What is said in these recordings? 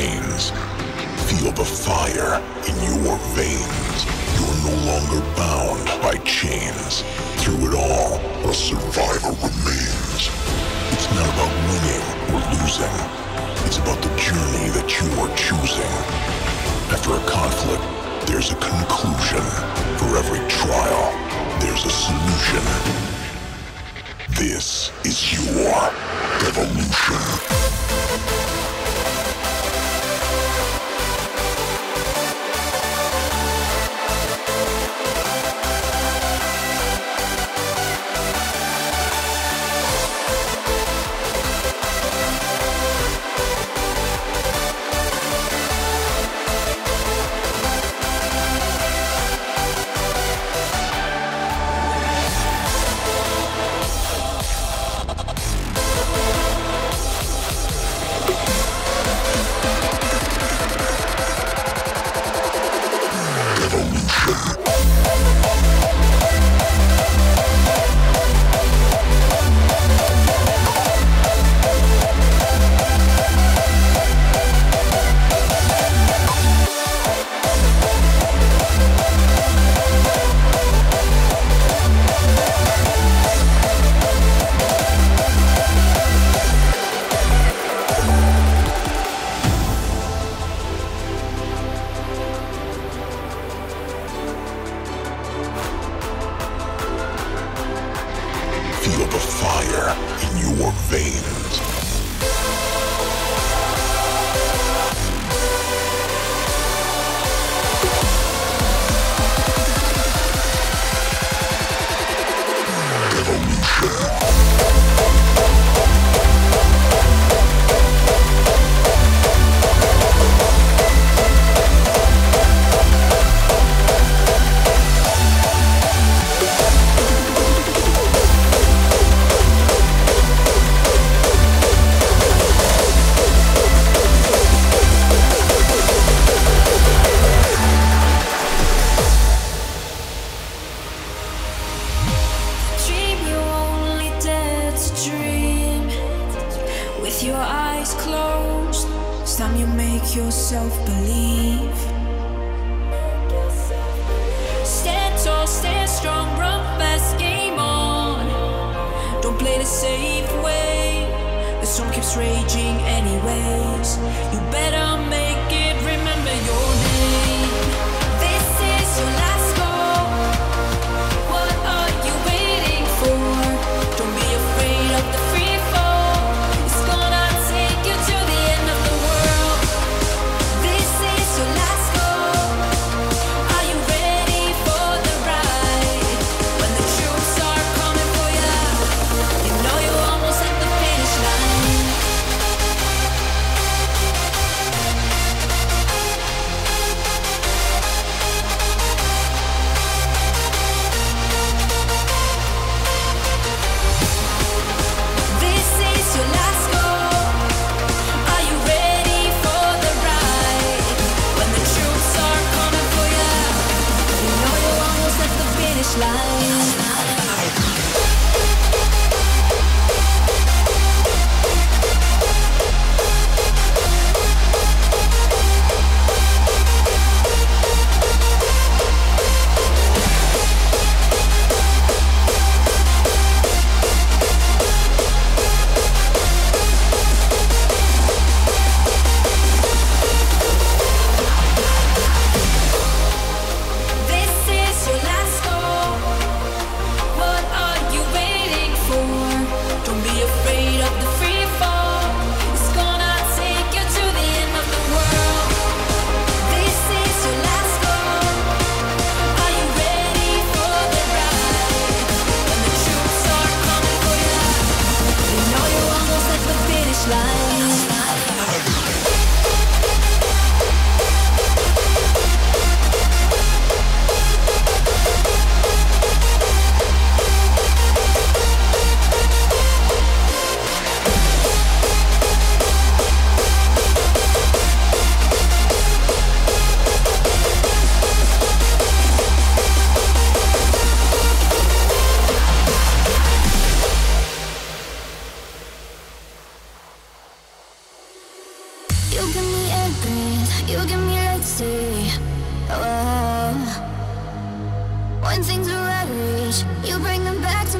brains. Feel the fire in your veins. You are no longer bound by chains. Through it all, a survivor remains. It's not about winning or losing. It's about the journey that you are choosing. After a conflict, there's a conclusion. For every trial, there's a solution. This is your evolution. when things are out of reach, you bring them back to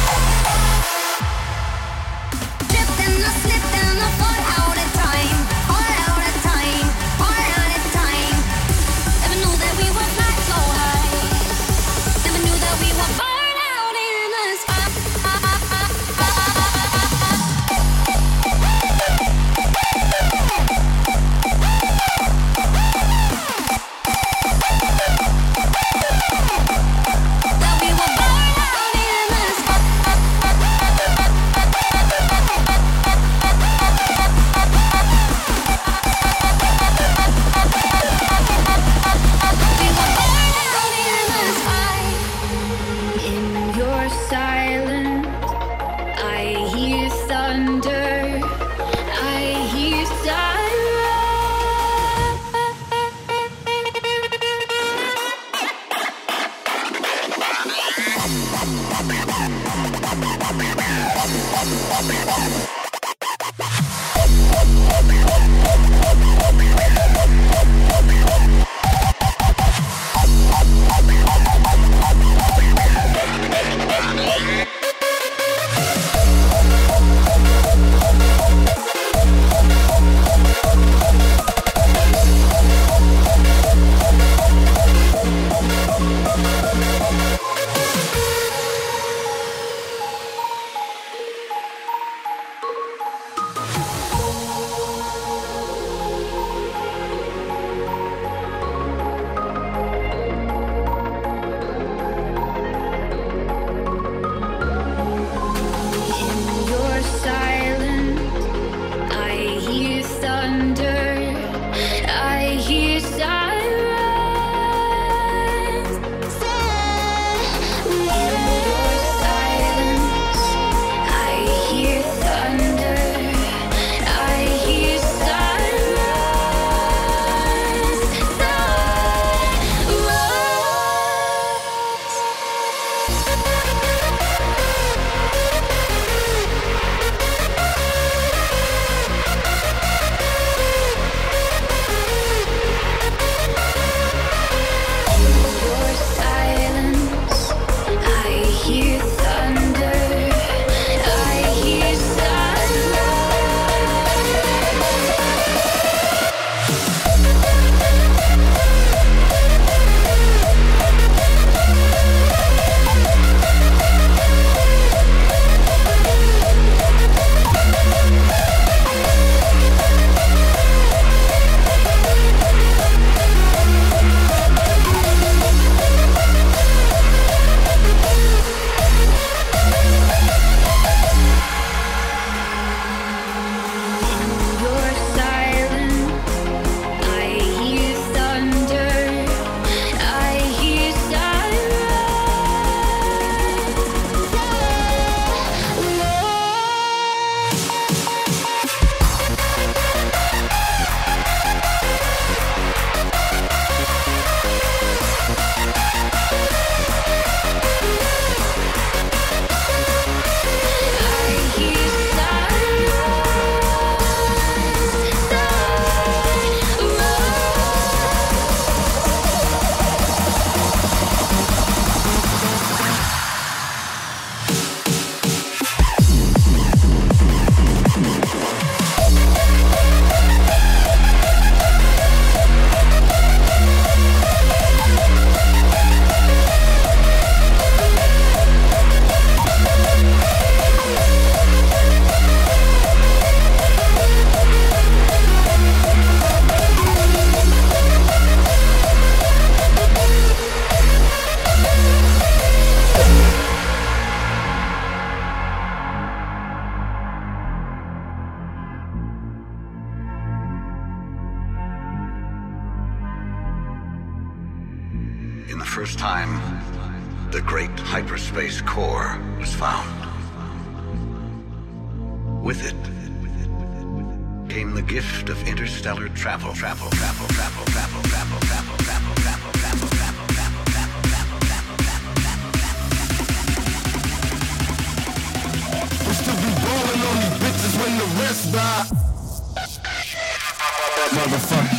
motherfucker.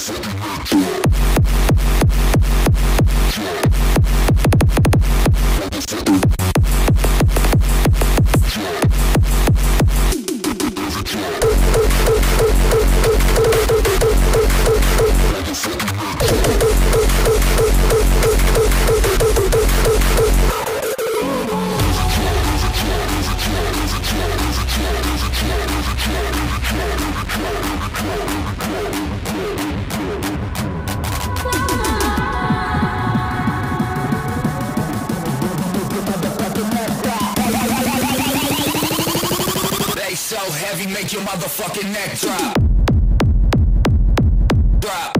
fucking rich. so heavy, make your motherfucking neck drop. Drop.